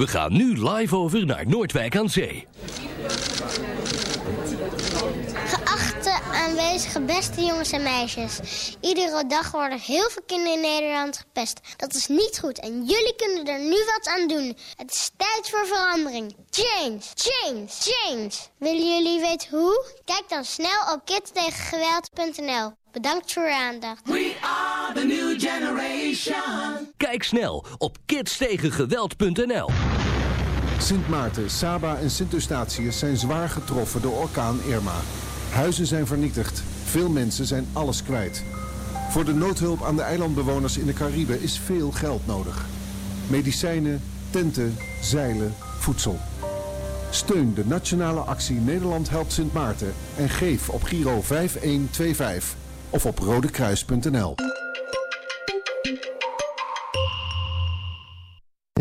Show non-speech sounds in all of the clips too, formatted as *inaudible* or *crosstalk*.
We gaan nu live over naar Noordwijk aan Zee. Geachte aanwezige beste jongens en meisjes. Iedere dag worden heel veel kinderen in Nederland gepest. Dat is niet goed en jullie kunnen er nu wat aan doen. Het is tijd voor verandering. Change, change, change. Willen jullie weten hoe? Kijk dan snel op kidtegengeweld.nl. Bedankt voor uw aandacht. We are the new generation. Kijk snel op kidstegengeweld.nl. Sint Maarten, Saba en Sint Eustatius zijn zwaar getroffen door orkaan Irma. Huizen zijn vernietigd. Veel mensen zijn alles kwijt. Voor de noodhulp aan de eilandbewoners in de Cariben is veel geld nodig. Medicijnen, tenten, zeilen, voedsel. Steun de nationale actie Nederland helpt Sint Maarten en geef op Giro 5125 of op rodekruis.nl.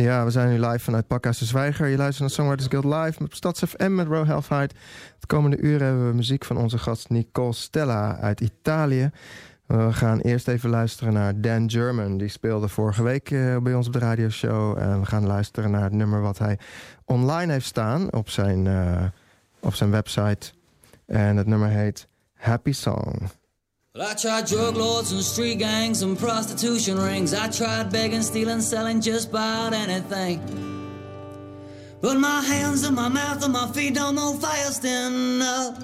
Ja, we zijn nu live vanuit Pakhuis de Zwijger. Je luistert naar Songwriters Guild Live met Stads FM met Row Healthhide. Het komende uur hebben we muziek van onze gast Nicole Stella uit Italië. We gaan eerst even luisteren naar Dan German. Die speelde vorige week eh, bij ons op de radioshow. En we gaan luisteren naar het nummer wat hij online heeft staan op zijn, uh, op zijn website. En het nummer heet Happy Song. I tried drug lords and street gangs and prostitution rings. I tried begging, stealing, selling just about anything. But my hands and my mouth and my feet don't move fast enough.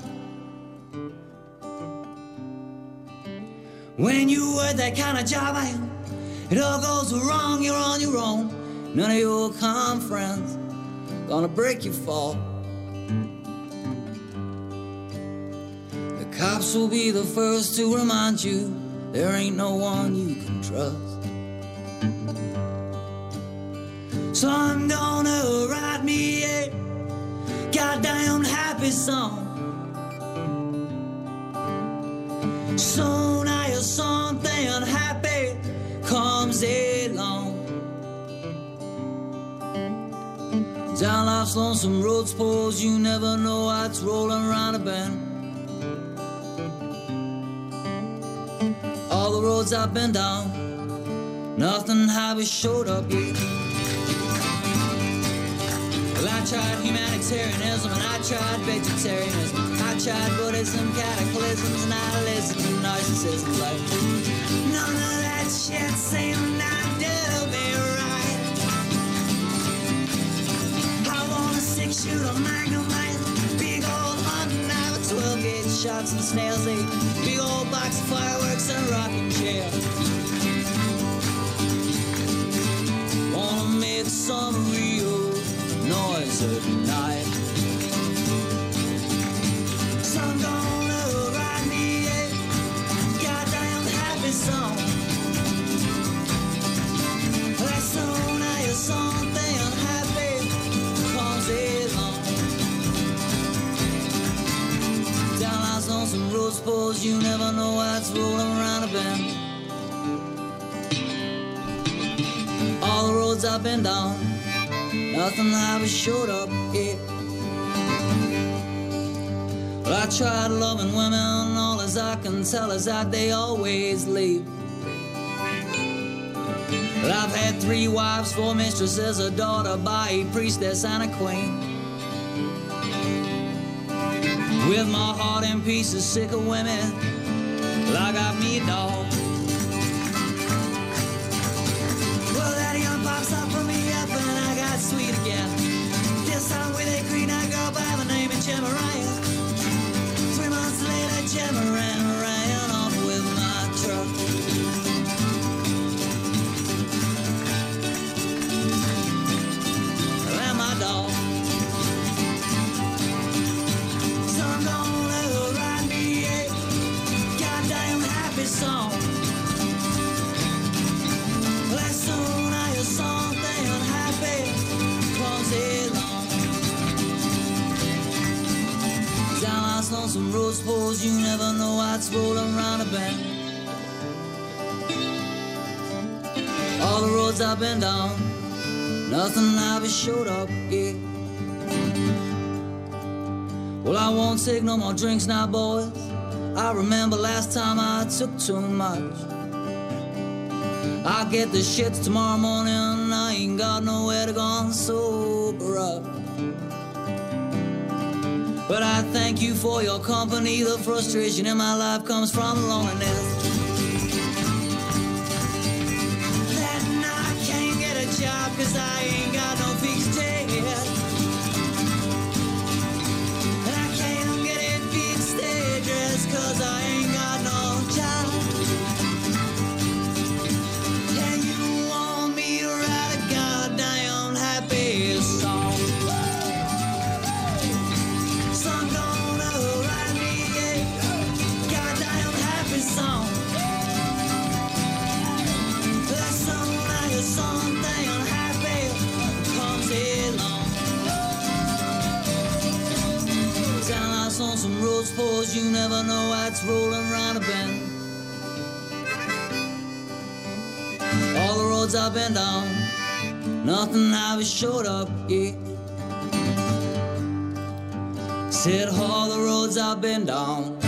When you work that kind of job, man, it all goes wrong. You're on your own. None of your friends gonna break your fall. Cops will be the first to remind you there ain't no one you can trust. So I'm gonna write me a goddamn happy song. Soon as something happy comes along. Down life's lonesome road, suppose you never know what's rolling around a bend. All the roads I've been down, nothing happy showed up yet. Well, I tried humanitarianism and I tried vegetarianism. I tried Buddhism, cataclysms, and listened to narcissism. Like, none of that shit seemed to be right. I want a six shooter magnum shots and snails, a big old box of fireworks and a rocking chair. Wanna make some real noise at night. I'm gonna write me a goddamn happy song. Something happy suppose you never know what's rolling around a bend. All the roads I've been down, nothing ever showed up yet. Well, I tried loving women, all as I can tell is that they always leave. But I've had three wives, four mistresses, a daughter by a priestess and a queen. With my heart in pieces, sick of women, I got me a dog. Well, that young pops up for me up and I got sweet again. This time with a green eyed girl by the name of Gemma Ryan. Three months later, Gemma some rose boys, you never know what's rolling round a bend. All the roads I've been down, nothing ever showed up, yeah. Well, I won't take no more drinks now, boys. I remember last time I took too much. I'll get the shits tomorrow morning, I ain't got nowhere to go, I'm sober up. But I thank you for your company. The frustration in my life comes from loneliness. those fours, you never know what's rolling round a bend. All the roads I've been down, nothing I was showed up, yeah. Said all the roads I've been down,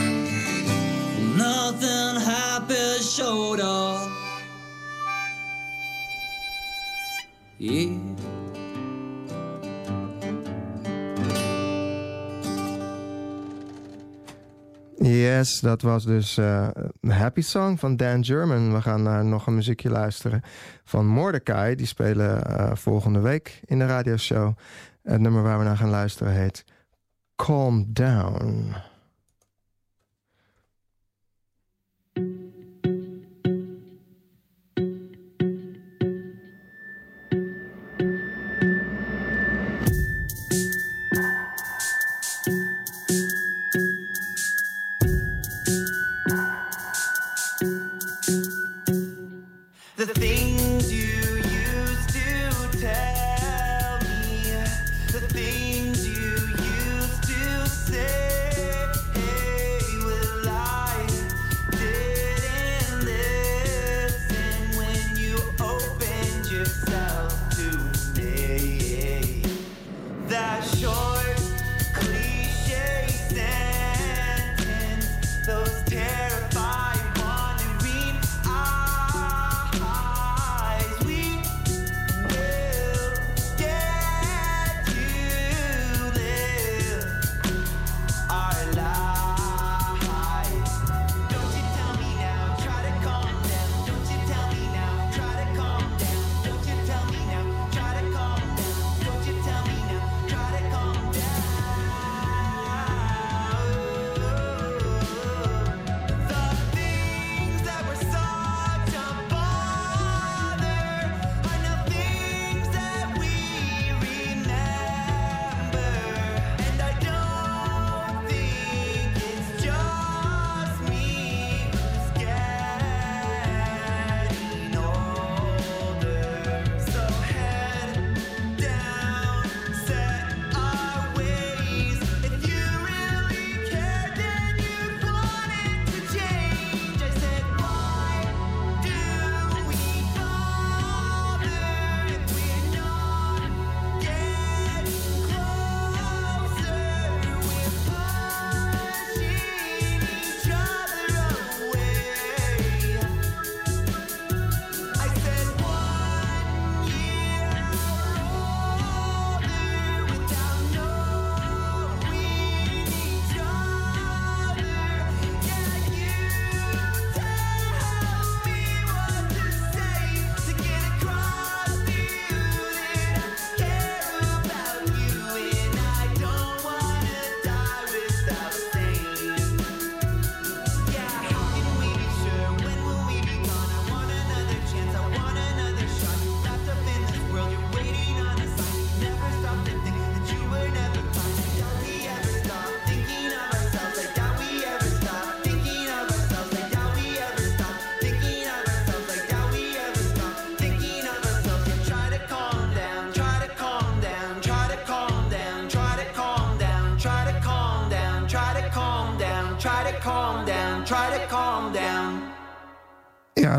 nothing happy showed up, yeah. Dat was dus eh, een happy song van Dan German. We gaan naar nog een muziekje luisteren van Mordecai. Die spelen eh, volgende week in de radioshow. Het nummer waar we naar gaan luisteren heet Calm Down.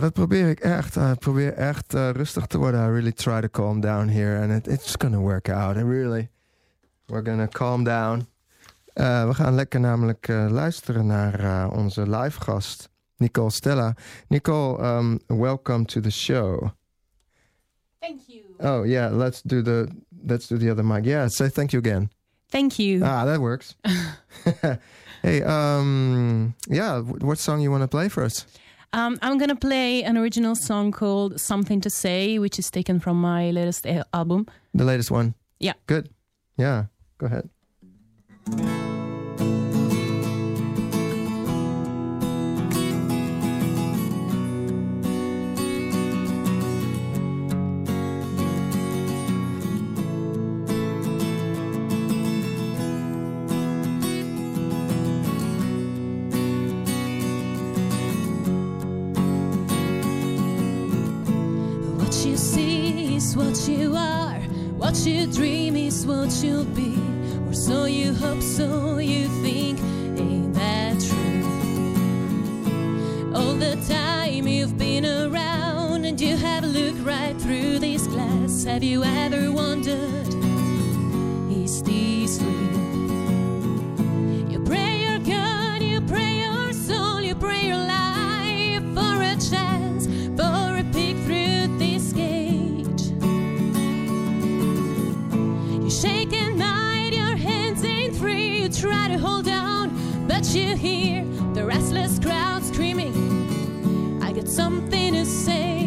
Dat probeer ik echt. Ik probeer echt uh, rustig te worden. I really try to calm down here. And it, it's gonna work out. And really, we're gonna calm down. Uh, we gaan lekker namelijk luisteren naar onze live gast, Nicole Stella. Nicole, um, welcome to the show. Thank you. Oh yeah, let's do the let's do the other mic. Yeah, say thank you again. Thank you. Ah, that works. *laughs* *laughs* hey, um, yeah, what song you want to play for us? Um, I'm gonna play an original song called "Something to Say," which is taken from my latest album. The latest one. Yeah. Good. Yeah, go ahead. You are. What you dream is what you'll be. Or so you hope, so you think. Ain't that true? All the time you've been around and you have looked right through this glass. Have you ever wondered? Is this real? You shake and hide, your hands ain't free. You try to hold down, but you hear the restless crowd screaming. I got something to say.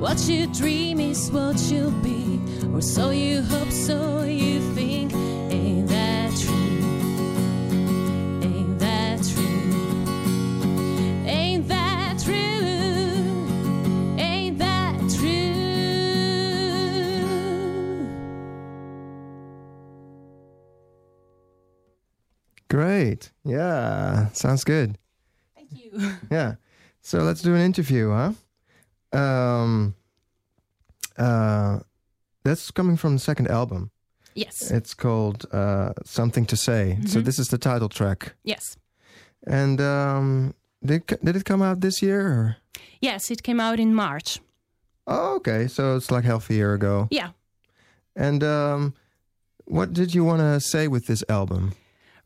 What you dream is what you'll be. Or so you hope, so you think. Ain't that true? Ain't that true? Ain't that true? Ain't that true? Great. Yeah, sounds good. Thank you. Yeah. So let's do an interview, huh? Um, uh, that's coming from the second album. Yes. It's called uh, Something to Say. So Mhm. this is the title track. Yes. And um, did, did it come out this year? Or? Yes, it came out in March. Oh, okay. So it's like half a year ago. Yeah. And um, what did you want to say with this album?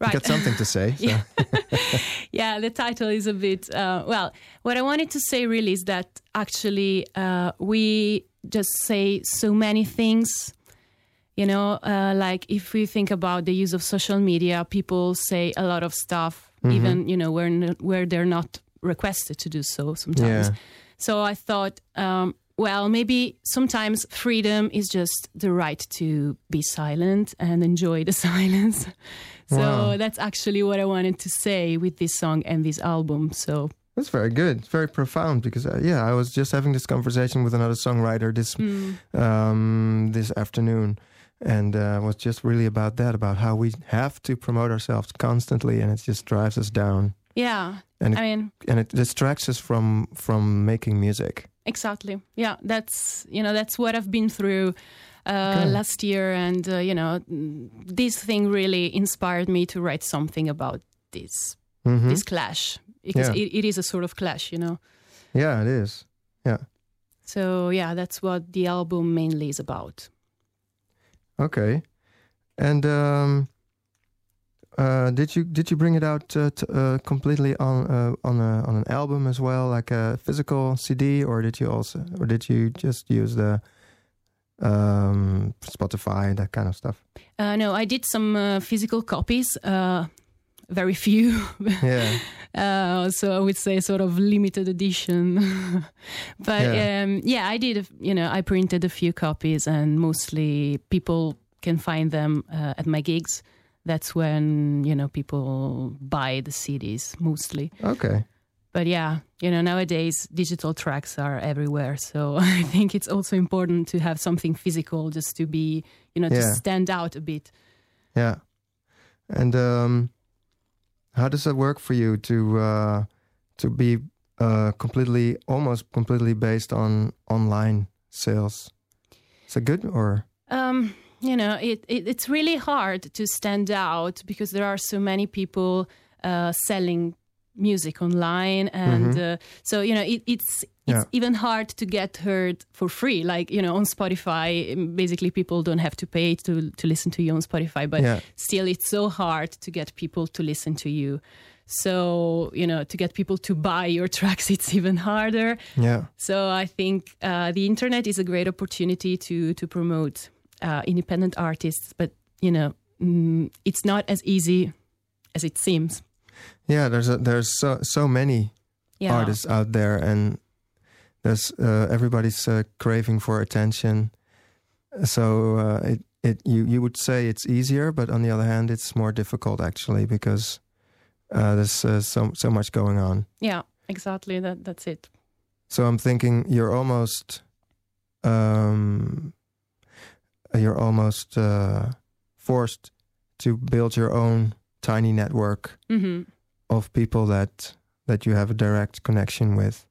Right. Got something to say. *laughs* So. Yeah. yeah, the title is a bit. Uh, well, what I wanted to say really is that actually uh, we just say so many things. You know, uh, like if we think about the use of social media, people say a lot of stuff, even you know where n- where they're not requested to do so sometimes. Yeah. So I thought, um, well, maybe sometimes freedom is just the right to be silent and enjoy the *laughs* silence. So Wow. that's actually what I wanted to say with this song and this album. So That's very good. It's very profound because, uh, yeah, I was just having this conversation with another songwriter this mm, um, this afternoon, and uh, was just really about that, about how we have to promote ourselves constantly, and it just drives us down, Yeah. and it, I mean, and it distracts us from from making music. Exactly. Yeah, that's you know that's what I've been through Okay. last year, and uh, you know this thing really inspired me to write something about this Mhm. this clash because Yeah. it, it is a sort of clash, you know. Yeah, it is. Yeah. So yeah, that's what the album mainly is about. Okay. And um, uh, did you did you bring it out uh, t- uh, completely on uh, on a, on an album as well, like a physical CD, or did you also or did you just use the um, Spotify that kind of stuff? Uh, no, I did some uh, physical copies, uh, very few. *laughs* Yeah. *laughs* uh, so I would say sort of limited edition. *laughs* but Yeah. Um, yeah, I did. a- You know, I printed a few copies, and mostly people can find them uh, at my gigs. That's when you know people buy the CDs mostly. Okay. But yeah, you know, nowadays digital tracks are everywhere. So *laughs* I think it's also important to have something physical just to be, you know, to Yeah. stand out a bit. Yeah. And um, how does that work for you to uh, to be uh, completely, almost completely based on online sales? Is that good or? Um, you know, it, it it's really hard to stand out because there are so many people uh, selling music online, and uh, so you know, it, it's it's Yeah. even hard to get heard for free. Like you know, on Spotify, basically people don't have to pay to to listen to you on Spotify, but Yeah. still, it's so hard to get people to listen to you. So you know, to get people to buy your *laughs* tracks, it's even harder. Yeah. So I think uh, the internet is a great opportunity to to promote uh, independent artists, but you know mm, it's not as easy as it seems. Yeah, there's a, there's so so many Yeah, artists out there, and there's uh, everybody's uh, craving for attention. So uh, it it you you would say it's easier, but on the other hand, it's more difficult actually because uh, there's uh, so so much going on. yeah, exactly. That that's it. So I'm thinking you're almost um, you're almost uh, forced to build your own tiny network hmm of people that that you have a direct connection with.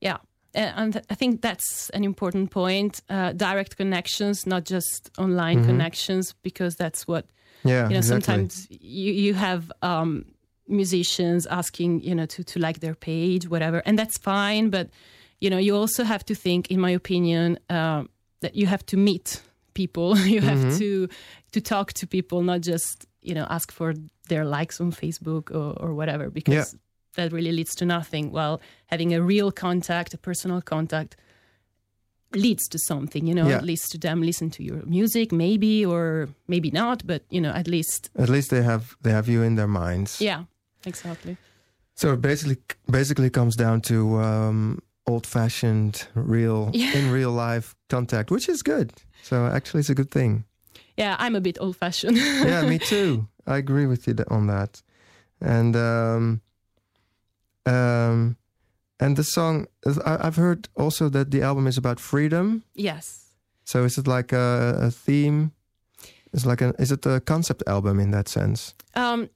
Yeah. Uh, and I think that's an important point. Uh, direct connections, not just online Mhm. connections, because that's what Yeah, you know exactly. sometimes you you have um musicians asking you know to to like their page whatever and that's fine but you know you also have to think in my opinion um that you have to meet people *laughs* you have Mhm. to to talk to people not just you know ask for their likes on facebook or, or whatever because that really leads to nothing while having a real contact a personal contact leads to something you know Yeah. at least to them listen to your music maybe or maybe not but you know at least At least they have they have you in their minds. yeah exactly So it basically basically comes down to um, old-fashioned, real *laughs* Yeah. in real life contact, which is good. So actually, it's a good thing. Yeah i'm a bit old fashioned *laughs* yeah, me too. I agree with you on that. And um, um, and the song I, I've heard also that the album is about freedom. yes So is it like a, a theme? Is like an is it a concept album in that sense? um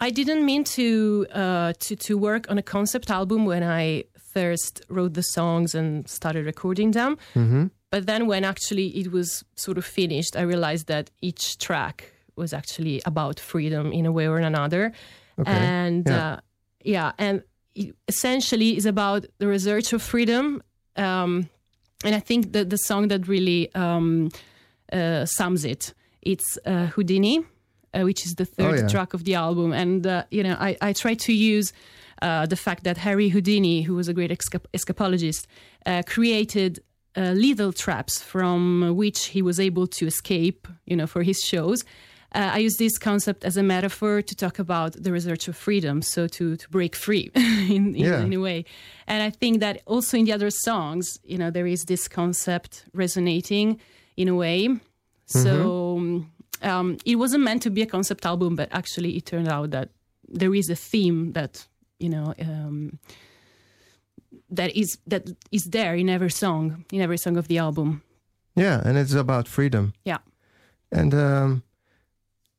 i didn't mean to uh to to work on a concept album when i first wrote the songs and started recording them Mm-hmm. But then when actually it was sort of finished i realized that each track was actually about freedom in a way or another Okay. and Yeah. uh, yeah and it essentially is about the research of freedom um, and i think that the song that really um, uh, sums it it's uh, houdini uh, which is the third Oh, yeah. track of the album and uh, you know i, I try to use uh, the fact that harry houdini who was a great escap- escapologist uh, created uh, lethal traps from which he was able to escape you know for his shows uh, I use this concept as a metaphor to talk about the research of freedom, so to, to break free *laughs* in, in, Yeah. in a way. And I think that also in the other songs, you know, there is this concept resonating in a way. So um, it wasn't meant to be a concept album, but actually it turned out that there is a theme that, you know, um, that is that is there in every song, in every song of the album. Yeah, and it's about freedom. Yeah. And um,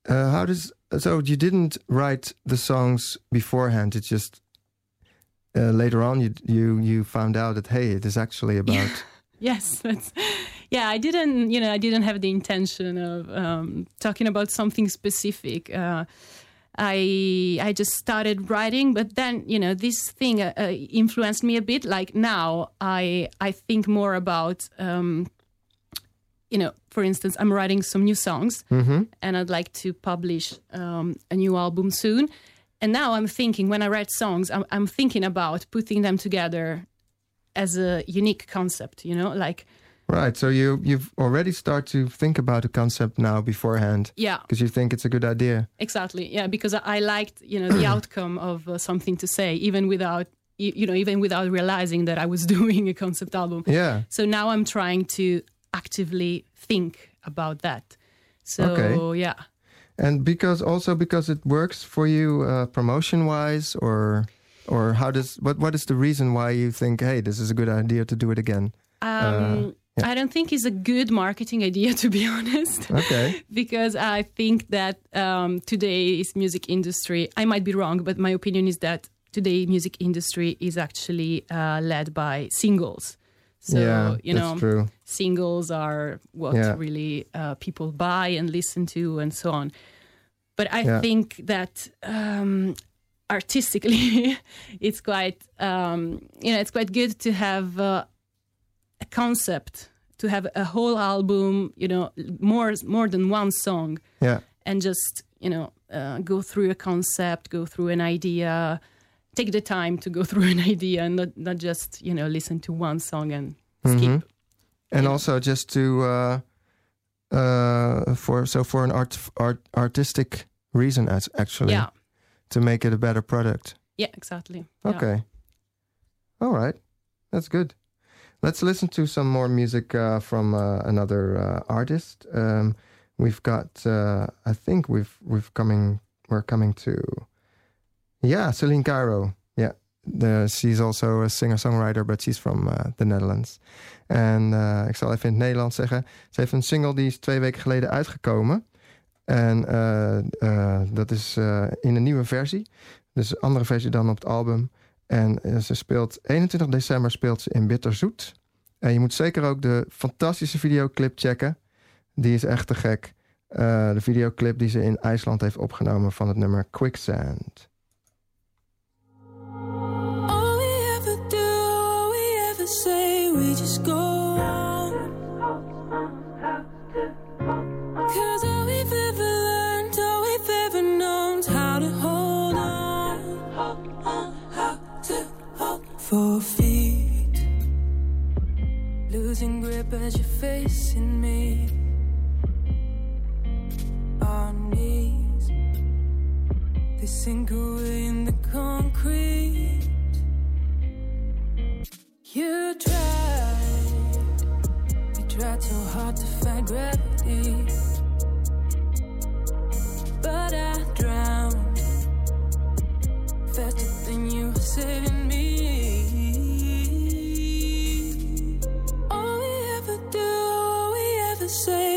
uh, how does so you didn't write the songs beforehand? It's just uh, later on you you you found out that hey, it is actually *laughs* about Yes, that's, yeah. I didn't, you know, I didn't have the intention of um, talking about something specific. Uh, I I just started writing, but then you know this thing uh, uh, influenced me a bit. Like now, I I think more about. Um, you know, for instance, I'm writing some new songs, and I'd like to publish um, a new album soon. And now I'm thinking, when I write songs, I'm, I'm thinking about putting them together as a unique concept. You know, like right. So you you've already start to think about the concept now beforehand yeah, because you think it's a good idea. exactly. Yeah, because I, liked you know the *clears throat* outcome of uh, something to say, even without you know even without realizing that I was *laughs* doing a concept album. Yeah. So now I'm trying to actively think about that. So Okay. yeah. And because also because it works for you uh, promotion wise, or or how does what what is the reason why you think hey this is a good idea to do it again? Um, I don't think it's a good marketing idea, *laughs* to be honest. Okay. *laughs* because I think that um, today's music industry, I might be wrong, but my opinion is that today music industry is actually uh, led by singles. So yeah, you that's know, true. singles are what Yeah. really uh, people buy and listen to, and so on. But I Yeah. think that um, artistically, *laughs* it's quite um, you know it's quite good to have uh, a concept, to have a whole album, you know, more more than one song, Yeah. and just you know uh, go through a concept, go through an idea, take the time to go *laughs* through an idea, and not not just you know listen to one song and skip. Mhm. And also just to uh, uh, for so for an art, art artistic reason as actually Yeah, to make it a better product. yeah, exactly. Yeah. Okay. All right. That's good. Let's listen to some more music uh, from uh, another uh, artist. Um, we've got, uh, I think we've we've coming we're coming to, yeah, Celine Cairo. Yeah, the, she's also a singer-songwriter, but she's from uh, the Netherlands. En uh, ik zal even in het Nederlands zeggen. Ze heeft een single die is twee weken geleden uitgekomen. En dat is in een nieuwe versie. Dus een andere versie dan op het album. En eh, ze speelt 21 december speelt ze in Bitterzoet. En je moet zeker ook de fantastische videoclip checken. Die is echt te gek. Eh, de videoclip die ze in IJsland heeft opgenomen van het nummer Quicksand. All ever do, we ever say, we just go four feet. Losing grip as you're facing me. Our knees, they sink away in the concrete. You tried, you tried so hard to fight gravity, but I drowned faster than you were saving me. Say,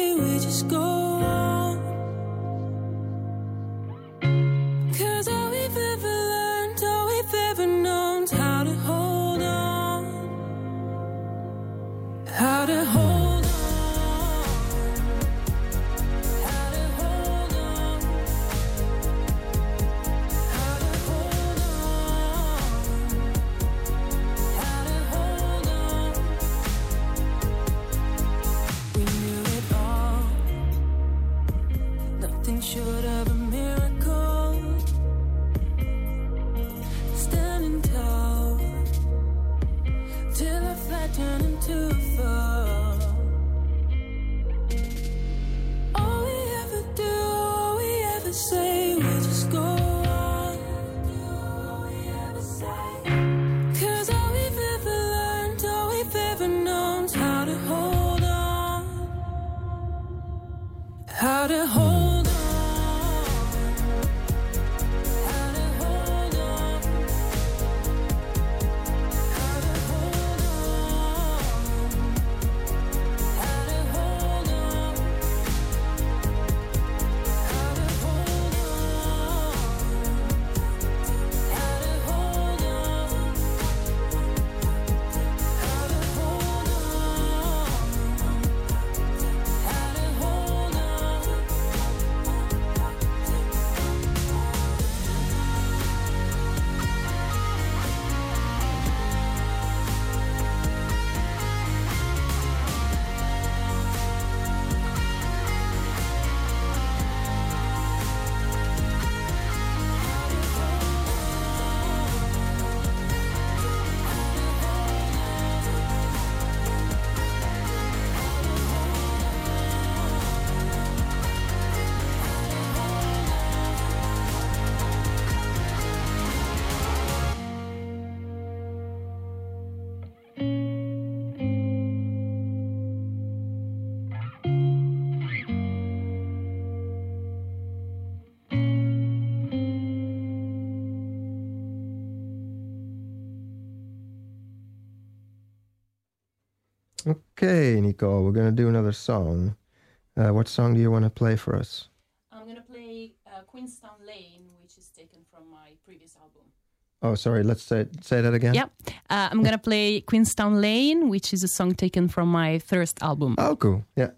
Okay, Nicole, we're gonna do another song. Uh, what song do you want to play for us? I'm gonna play uh, Queenstown Lane, which is taken from my previous album. Oh, sorry. Let's say say that again. Yep. Uh, I'm gonna play Queenstown Lane, which is a song taken from my first album. Oh, cool. Yeah.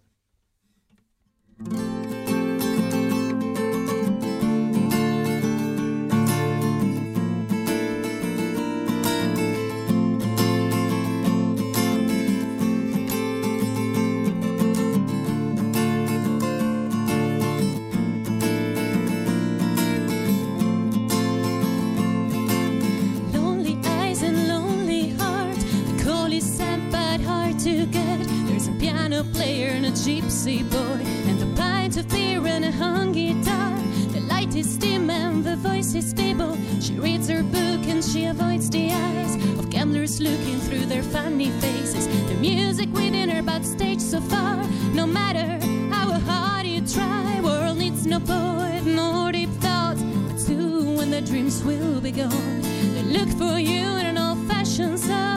Piano player and a gypsy boy, and a pint of beer and a hung guitar. The light is dim and the voice is feeble. She reads her book and she avoids the eyes of gamblers looking through their funny faces. The music within her but stage so far. No matter how hard you try, world needs no poet nor deep thoughts. But soon when the dreams will be gone, they look for you in an old-fashioned song.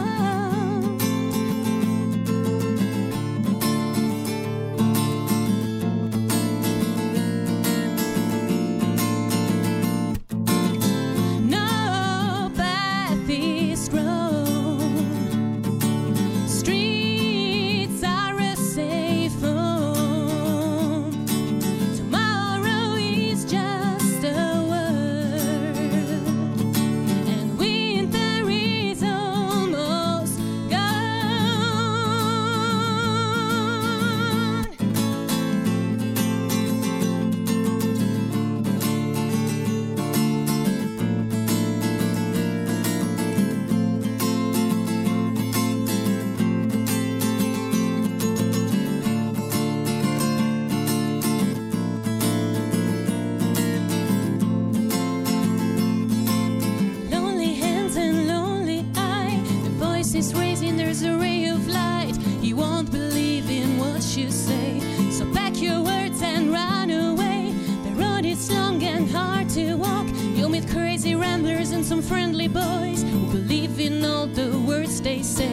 Some friendly boys who believe in all the words they say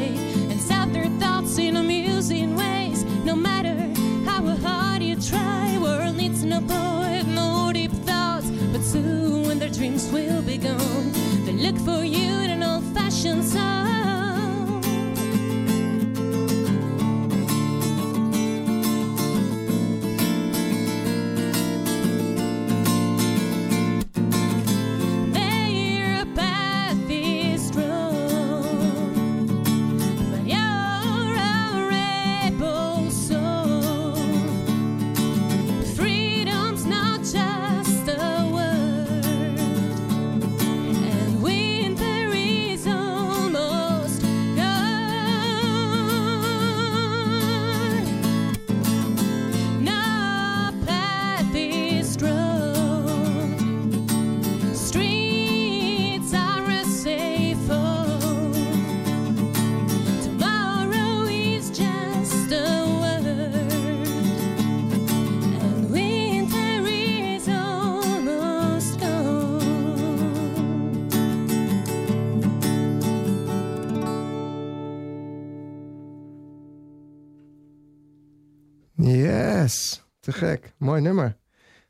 gek. Mooi nummer.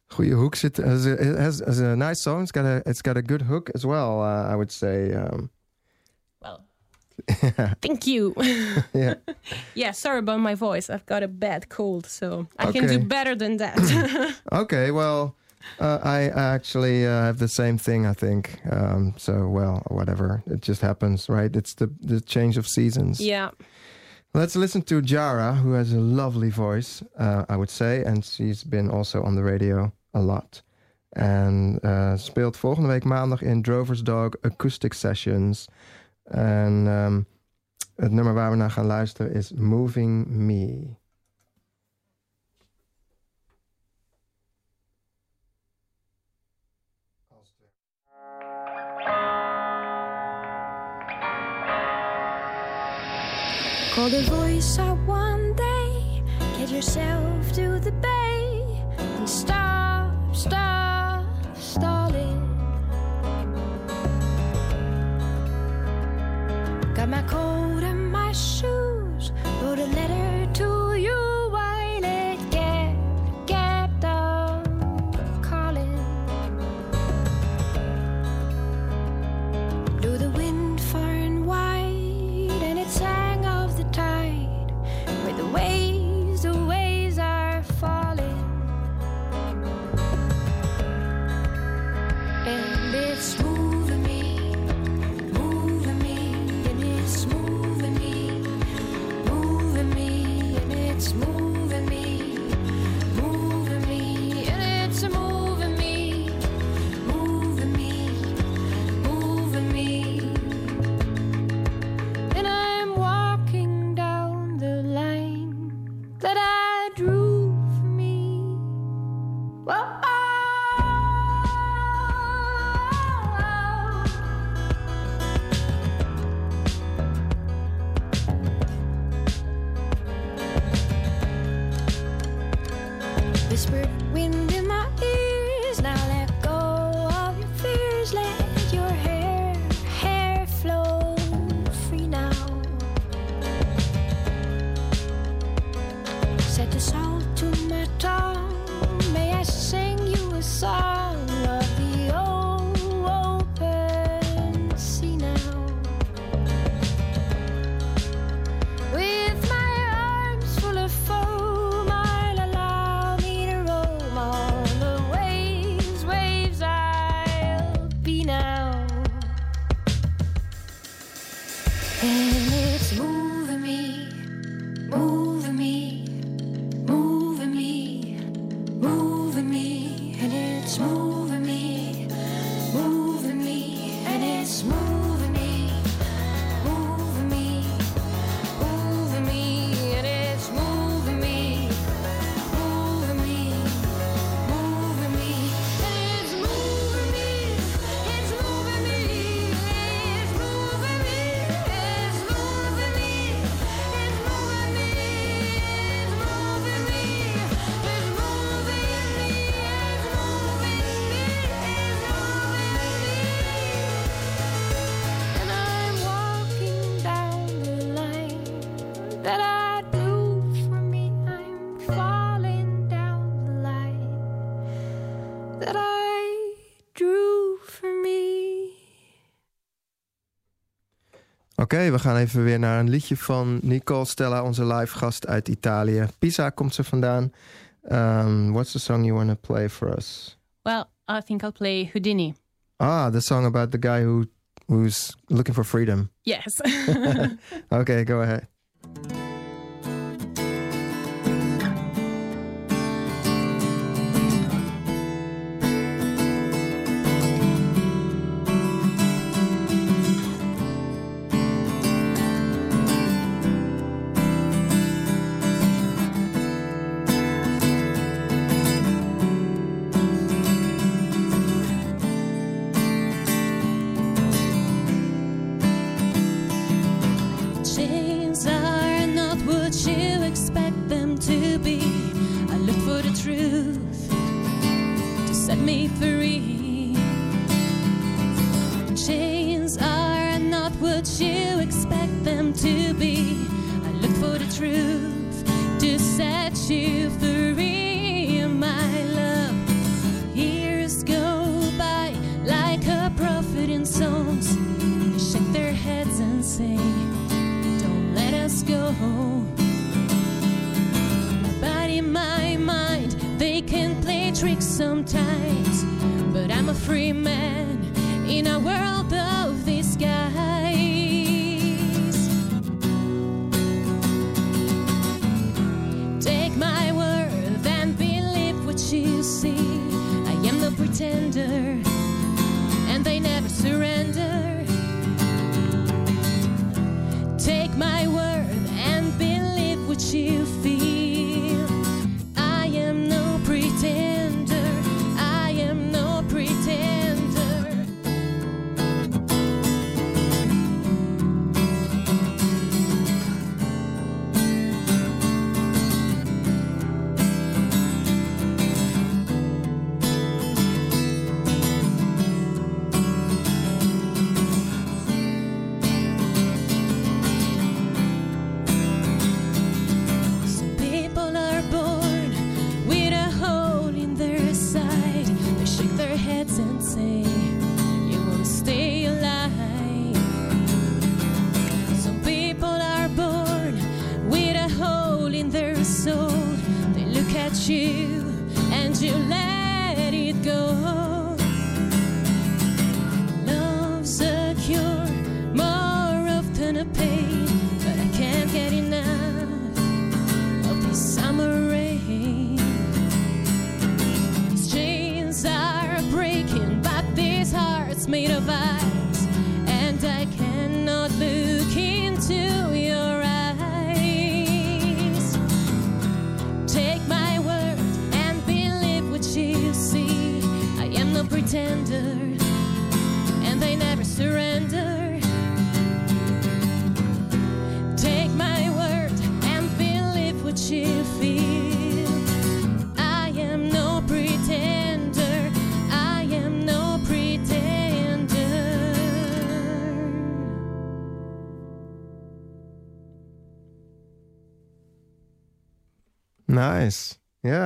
Goeie hoek zit. It has, it has, it has a nice song. It's got a it's got a good hook as well. Uh, I would say. Um, Well, *laughs* thank you. *laughs* yeah. *laughs* yeah, sorry about my voice. I've got a bad cold, so I can do better than that. Okay. Well, uh, I actually uh, have the same thing. I think. Um, so well, whatever. It just happens, right? It's the the change of seasons. yeah. Let's listen to Jara, who has a lovely voice, uh, I would say. And she's been also on the radio a lot. En uh, speelt volgende week maandag in Drover's Dog Acoustic Sessions. En ehm, het nummer waar we naar gaan luisteren is Moving Me. Call the voice out one day. Get yourself to the bay and stop, stop, stalling. Got my coat Oké, okay, we gaan even weer naar een liedje van Nicole Stella, onze live gast uit Italië. Pisa komt ze vandaan. Ehm, what's the song you want to play for us? Well, I think I'll play Houdini. Ah, the song about the guy who who's looking for freedom. Yes. *laughs* okay, go ahead.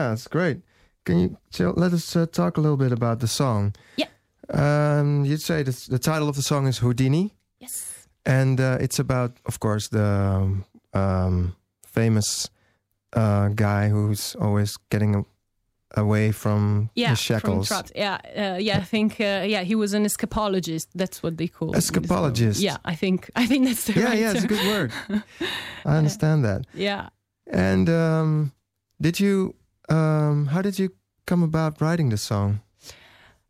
Yeah, it's great. Can you Jill, let us uh, talk a little bit about the song? Yeah. Um, you'd say that the title of the song is Houdini, Yes. and uh, it's about, of course, the um, um, famous uh, guy who's always getting a- away from Yeah, the shackles. traps. Yeah, uh, yeah. I think uh, yeah, he was an escapologist. That's what they call. Escapologist. Yeah, I think I think that's the yeah, right yeah, it's a good word. *laughs* I understand that. Yeah. And um, did you? Um, how did you come about writing the song?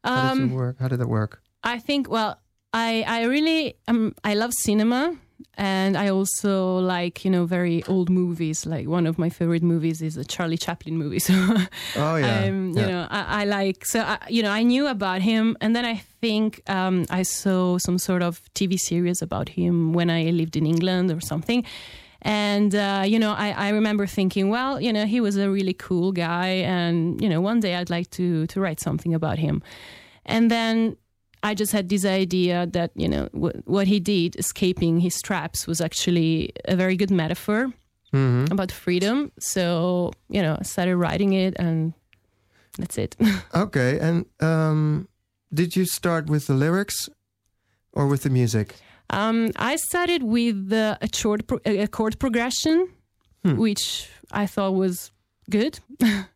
How did Um, you work? How did it work? I think well, I I really um I love cinema and I also like you know very old movies. Like one of my favorite movies is a Charlie Chaplin movie. *laughs* So Oh yeah, um, you yeah. know I, I like so I, you know I knew about him and then I think um, I saw some sort of TV series about him when I lived in England or something. And uh, you know, I, I remember thinking, well, you know, he was a really cool guy, and you know, one day I'd like to to write something about him. And then I just had this idea that you know w- what he did, escaping his traps, was actually a very good metaphor Mhm. about freedom. So you know, I started writing it, and that's it. *laughs* Okay, and um, did you start with the lyrics or with the music? Um, I started with uh, a chord pro- a chord progression, Hmm. which I thought was good. *laughs*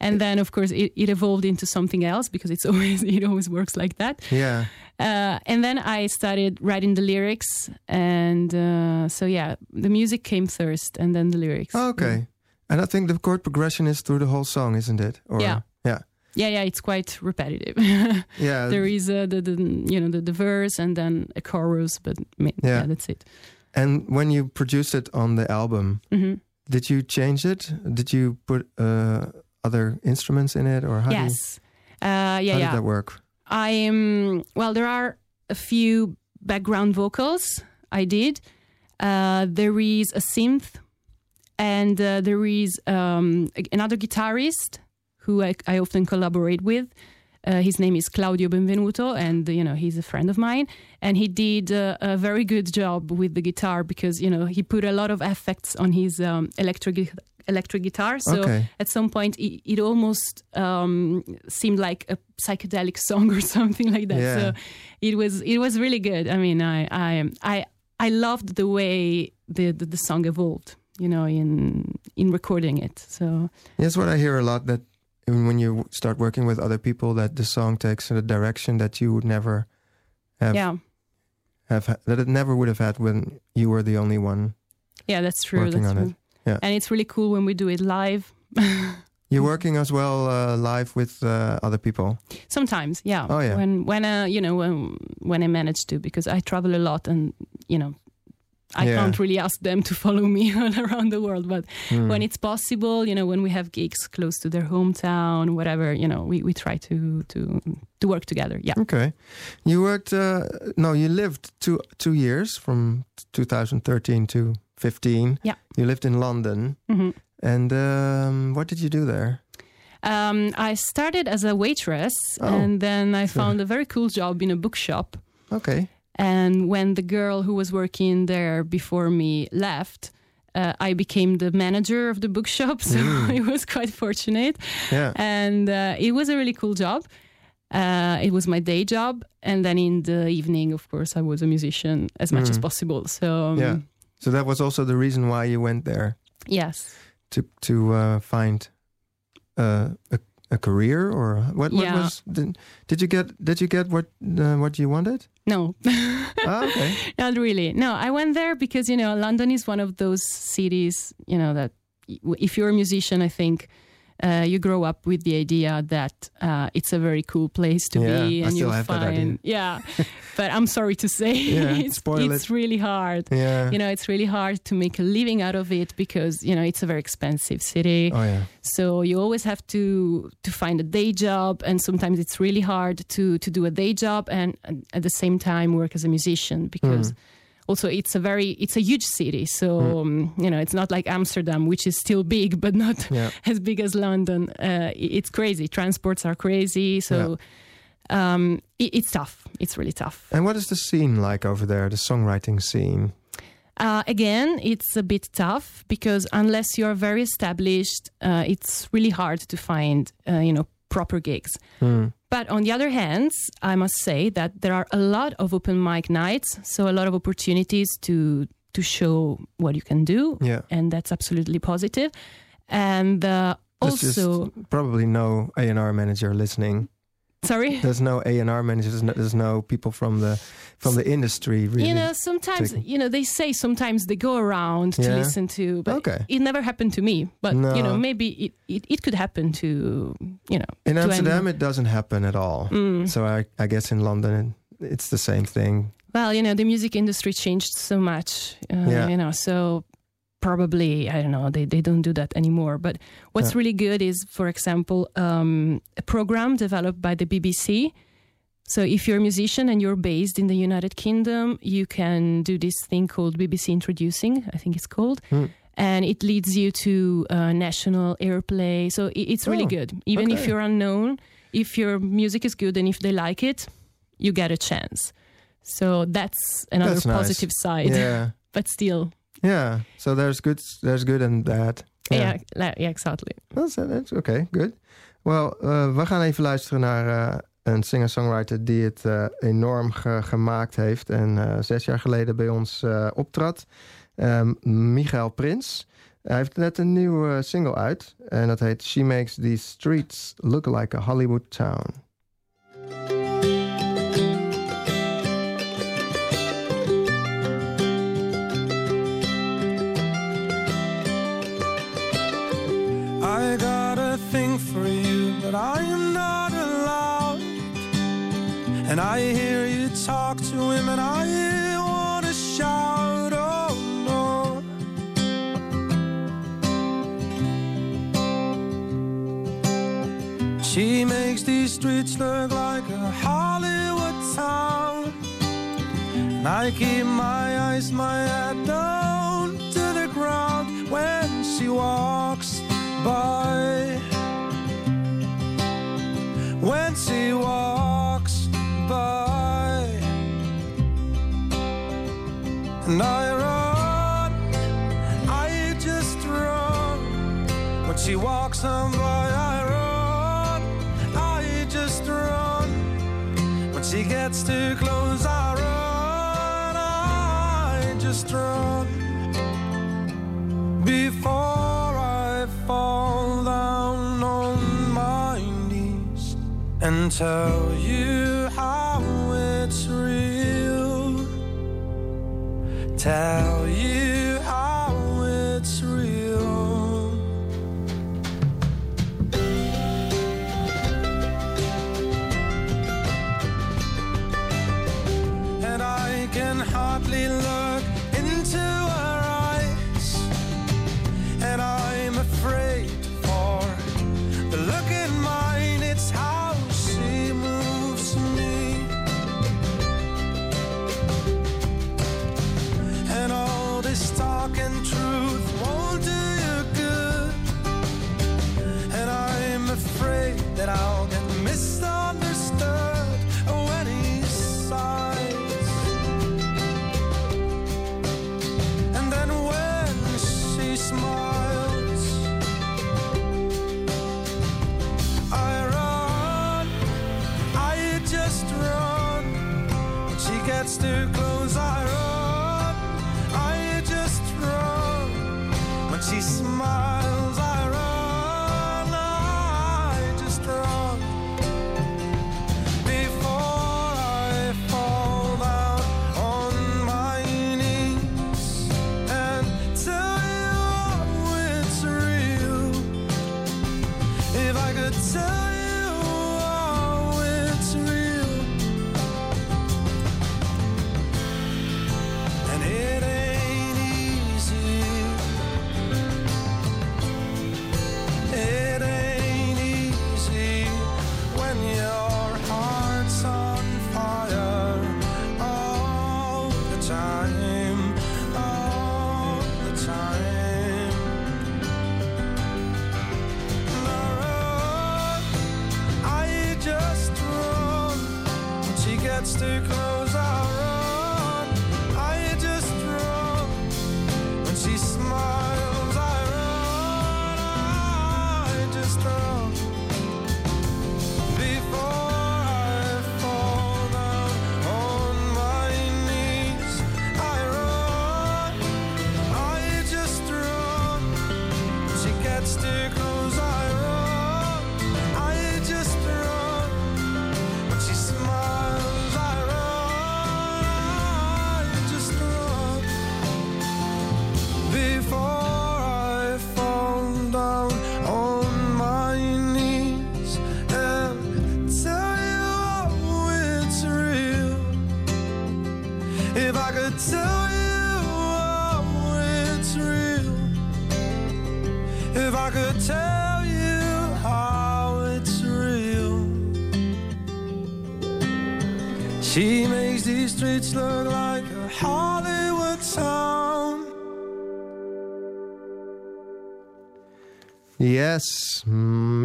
And then, of course, it, it evolved into something else because it's *laughs* always it always works like that. Yeah. Uh, and then I started writing the lyrics, and uh, so yeah, the music came first, and then the lyrics. Okay. And I think the chord progression is through the whole song, isn't it? Or, Yeah. Yeah. Yeah, it's quite repetitive. *laughs* Yeah. there is uh, the, the you know the, the verse and then a chorus, but yeah, Yeah. that's it. And when you produced it on the album, hmm did you change it? Did you put uh, other instruments in it, or how, Yes, uh, do, yeah, how yeah. did that work? I am well. There are a few background vocals I did. Uh, there is a synth, and uh, there is um, another guitarist who I, I often collaborate with. Uh, his name is Claudio Benvenuto, and you know he's a friend of mine. And he did uh, a very good job with the guitar because you know he put a lot of effects on his um, electric electric guitar. So Okay. at some point, it, it almost um, seemed like a psychedelic song or *laughs* something like that. Yeah. So it was it was really good. I mean, I I I, I loved the way the, the the song evolved. You know, in in recording it. So That's what I hear a lot. That when you start working with other people, that the song takes in a direction that you would never have yeah, have that it never would have had when you were the only one. yeah, that's true. Working that's on true. it. Yeah. and it's really cool when we do it live. *laughs* You're working as well uh, live with uh, other people. Sometimes, yeah. Oh, yeah. When when uh, you know when when I manage to because I travel a lot and you know I Yeah. can't really ask them to follow me *laughs* all around the world, but Hmm. when it's possible, you know, when we have gigs close to their hometown, whatever, you know, we, we try to to to work together. Yeah. Okay, you worked. Uh, no, you lived two two years from 2013 to 15. Yeah. you lived in London, hmm and um, what did you do there? Um, I started as a waitress, Oh. and then I found a very cool job in a bookshop. Okay, And when the girl who was working there before me left, uh, I became the manager of the bookshop. *laughs* So Mm. it was quite fortunate. yeah, And uh, it was a really cool job. Uh, it was my day job. And then in the evening, of course, I was a musician as much as Mm. possible. So, um, yeah. So that was also the reason why you went there yes. to to uh, find uh, a a career, or what? What Yeah. was? Did, did you get? Did you get what uh, what you wanted? No. ah, okay. *laughs* Not really. No, I went there because you know London is one of those cities. You know that if you're a musician, I think uh, you grow up with the idea that uh, it's a very cool place to Yeah, be, and you'll have find. Yeah, *laughs* but I'm sorry to say, Yeah, *laughs* it's it's it. really hard. Yeah. You know, it's really hard to make a living out of it because you know it's a very expensive city. oh yeah. So you always have to to find a day job, and sometimes it's really hard to to do a day job and, and at the same time work as a musician because Mm. Also it's a very it's a huge city. So um, you know it's not like Amsterdam, which is still big *laughs* but not Yeah. as big as London. Uh, it's crazy. Transports are crazy. So. Um, it, it's tough. It's really tough. And what is the scene like over there? The songwriting scene. Uh, again, it's a bit tough because unless you're very established, uh, it's really hard to find, uh, you know, proper gigs. But on the other hand, I must say that there are a lot of open mic nights, so a lot of opportunities to to show what you can do, Yeah. and that's absolutely positive. And uh, also, just probably no A and R manager listening. Sorry. There's no A and R manager. There's no, there's no people from the from the industry. Really, You know, sometimes taking- you know they say sometimes they go around to listen to, but Okay. it never happened to me. But you know, maybe it, it, it could happen to you know in Amsterdam it doesn't happen at all. Mm. So I, I guess in London it's the same thing. Well, you know, the music industry changed so much. Uh, Yeah. You know, so probably I don't know they they don't do that anymore. But what's Yeah. really good is, for example, um, a program developed by the BBC. So if you're a musician and you're based in the United Kingdom, you can do this thing called BBC Introducing. I think it's called. Hmm. And it leads you to uh, national airplay. So i- it's really Oh, good. Even if you're unknown, if your music is good and if they like it, you get a chance. So that's another That's nice. positive side. Yeah, *laughs* But still, yeah. So there's good there's good and bad. yeah, yeah, yeah exactly. That's, that's oké, good. Well, uh, we gaan even luisteren naar uh, een singer-songwriter die het uh, enorm ge- gemaakt heeft en zes jaar geleden bij ons optrad. Um, Michael Prins. Hij heeft net een nieuwe single uit en dat heet She Makes These Streets Look Like a Hollywood Town. And I hear you talk to him, and I want to shout, oh no. She makes these streets look like a Hollywood town. And I keep my eyes, my head down to the ground when she walks by. When she walks And I run, I just run. When she walks on by, I run, I just run. When she gets too close, I run, I just run. Before I fall down on my knees and tell you Tell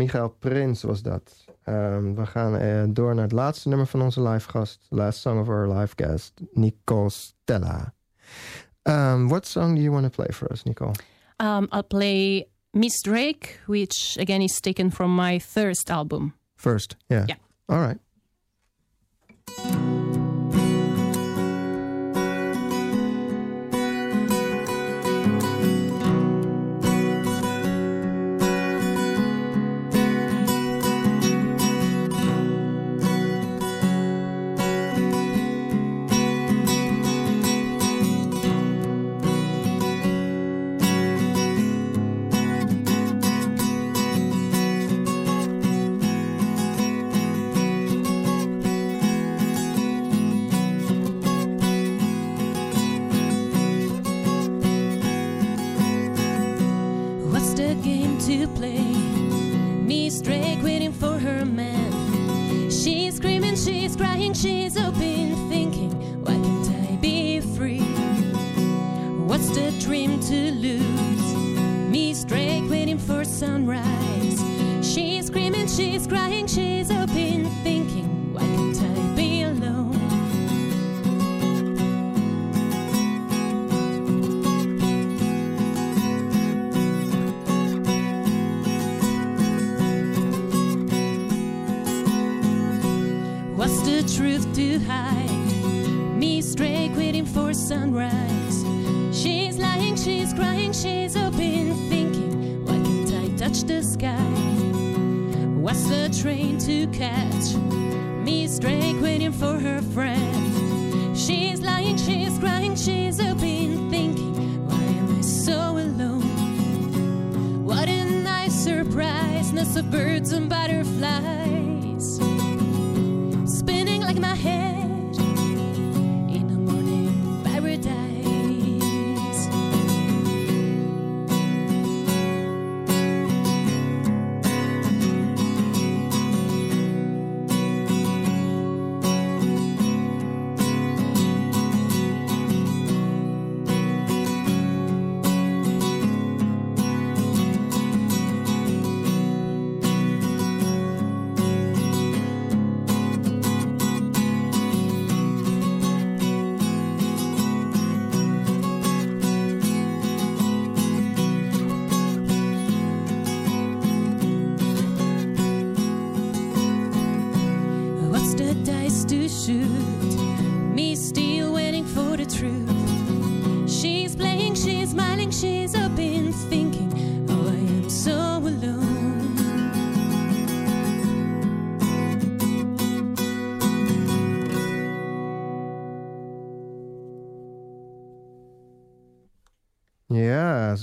Michael Prins was dat. Ehm, we gaan eh, door naar het laatste nummer van onze live gast. Last song of our live guest, Nicole Stella. Um, what song do you want to play for us, Nicole? Um, I'll play Miss Drake, which again is taken from my first album. First, yeah. Yeah. All right.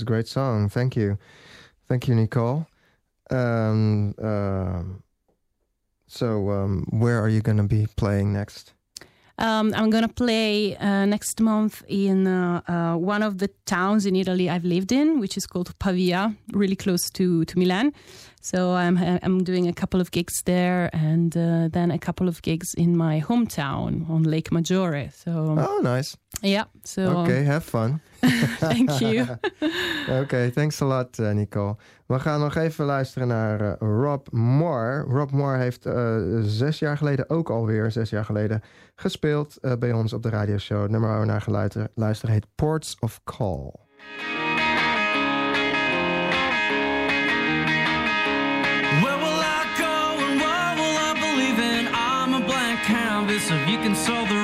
Great song. Thank you. Thank you, Nicole. Um, um, so, um, where are you going to be playing next? Um, I'm gonna play uh, next month in uh, uh, one of the towns in Italy I've lived in, which is called Pavia, really close to to Milan. So I'm I'm doing a couple of gigs there, and uh, then a couple of gigs in my hometown on Lake Maggiore. So Oh, nice. yeah, so Okay, have fun. *laughs* thank you. *laughs* Oké, thanks a lot, eh, Nicole. We gaan nog even luisteren naar eh, Rob Moore. Rob Moore heeft eh, zes jaar geleden, ook alweer zes jaar geleden, gespeeld eh, bij ons op de radioshow. Het nummer waar we naar gaan luisteren heet Ports of Call. Canvas if you can solve the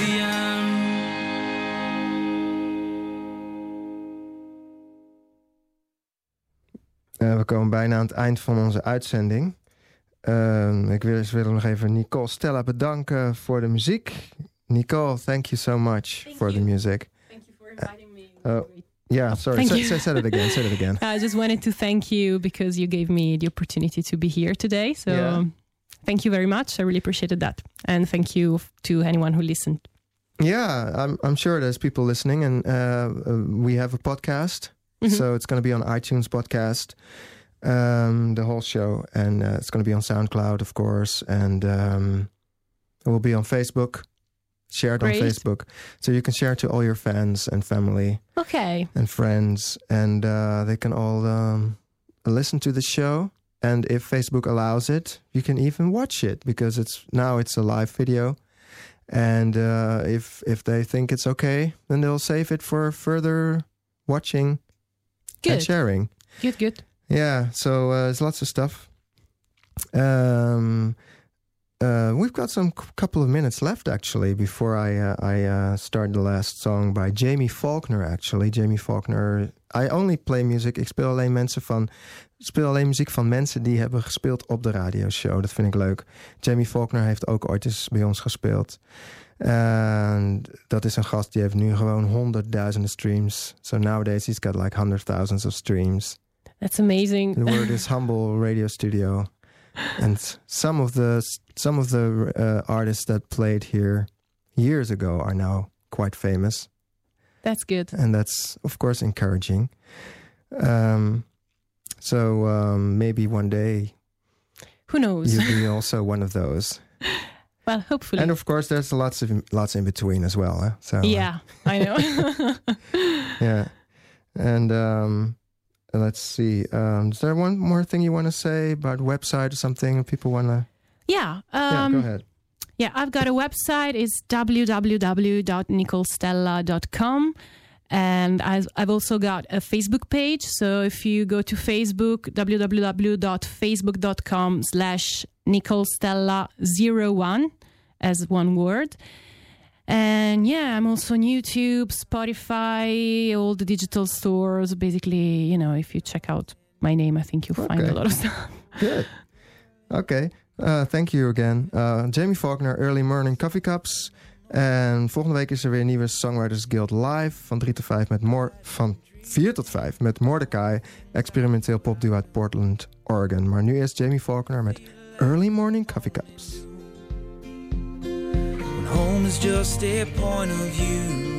except the end. Eh, we komen bijna aan het eind van onze uitzending. Ehm, ik wil, dus willen nog even Nicole Stella bedanken voor de muziek. Nicole, thank you so much for the music. Thank you for inviting me. Oh, yeah, sorry. Thank Say, say, say it again. Say it again. *laughs* I just wanted to thank you because you gave me the opportunity to be here today. So Yeah. thank you very much. I really appreciated that. And thank you to anyone who listened. Yeah, I'm, I'm sure there's people listening, and uh, uh, we have a podcast. Mhm. So it's going to be on iTunes podcast, um, the whole show, and uh, it's going to be on SoundCloud, of course, and um, it will be on Facebook. shared it on Facebook, so you can share it to all your fans and family Okay. and friends, and uh, they can all um, listen to the show. And if Facebook allows it, you can even watch it because it's now it's a live video. And uh, if if they think it's okay, then they'll save it for further watching and sharing. Good, good. Yeah, so uh, there's lots of stuff. Um, uh, we've got some c- couple of minutes left actually before I uh, I uh, start the last song by Jamie Faulkner. Actually, Jamie Faulkner. I only play music. Ik speel alleen mensen van speel alleen muziek van mensen die hebben gespeeld op de radioshow. Dat vind ik leuk. Jamie Faulkner heeft ook ooit eens bij ons gespeeld. En dat is een gast die heeft nu gewoon honderdduizenden streams. So nowadays he's got like hundred thousands of streams. That's amazing. The word is *laughs* humble radio studio, and some of the some of the uh, artists that played here years ago are now quite famous, That's good. and that's of course encouraging. Um, so um, maybe one day Who knows? you'll be also one of those. *laughs* well, hopefully. And of course, there's lots of lots in between as well. Huh? So uh, yeah, I know. *laughs* yeah, and um, let's see. Um, is there one more thing you want to say about website or something? If people want to. yeah. yeah, Um, go ahead. Yeah, I've got a website. It's www.nicolestella.com. And I've, I've also got a Facebook page. So if you go to Facebook, www.facebook.com slash nicolestella01 as one word. And yeah, I'm also on YouTube, Spotify, all the digital stores. Basically, you know, if you check out my name, I think you'll find a lot of stuff. *laughs* Good. Okay. Uh, thank you again. Uh, Jamie Faulkner, Early Morning Coffee Cups. En volgende week is er weer een nieuwe Songwriters Guild live van 3 tot 5 met Mor van 4 tot 5 met Mordecai, experimenteel popduo uit Portland, Oregon. Maar nu is Jamie Faulkner met Early Morning Coffee Cups. when home is just a point of view.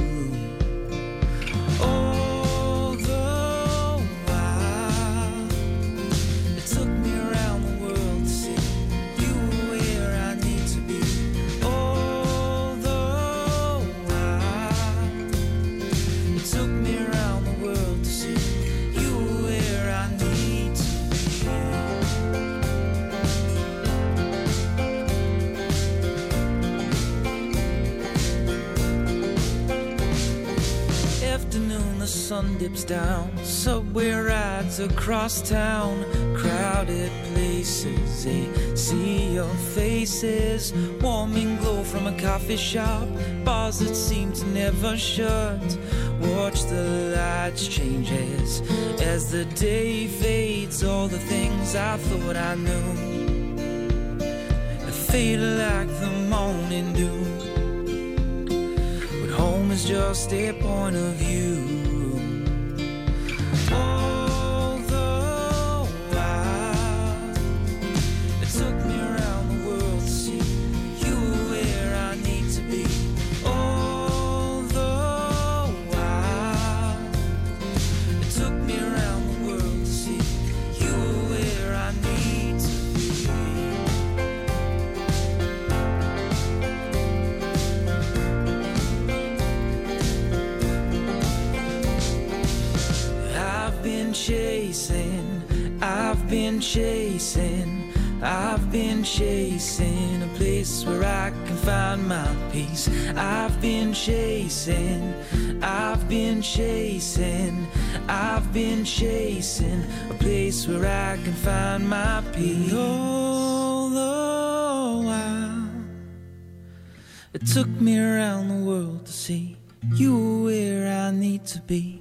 Sun dips down, subway rides across town, crowded places, a sea of faces, warming glow from a coffee shop, bars that seem to never shut. Watch the lights change as, as the day fades, all the things I thought I knew fade like the morning dew. But home is just a point of view. Been chasing, I've been chasing a place where I can find my peace. I've been chasing, I've been chasing, I've been chasing a place where I can find my peace. Although I, it took me around the world to see you were where I need to be.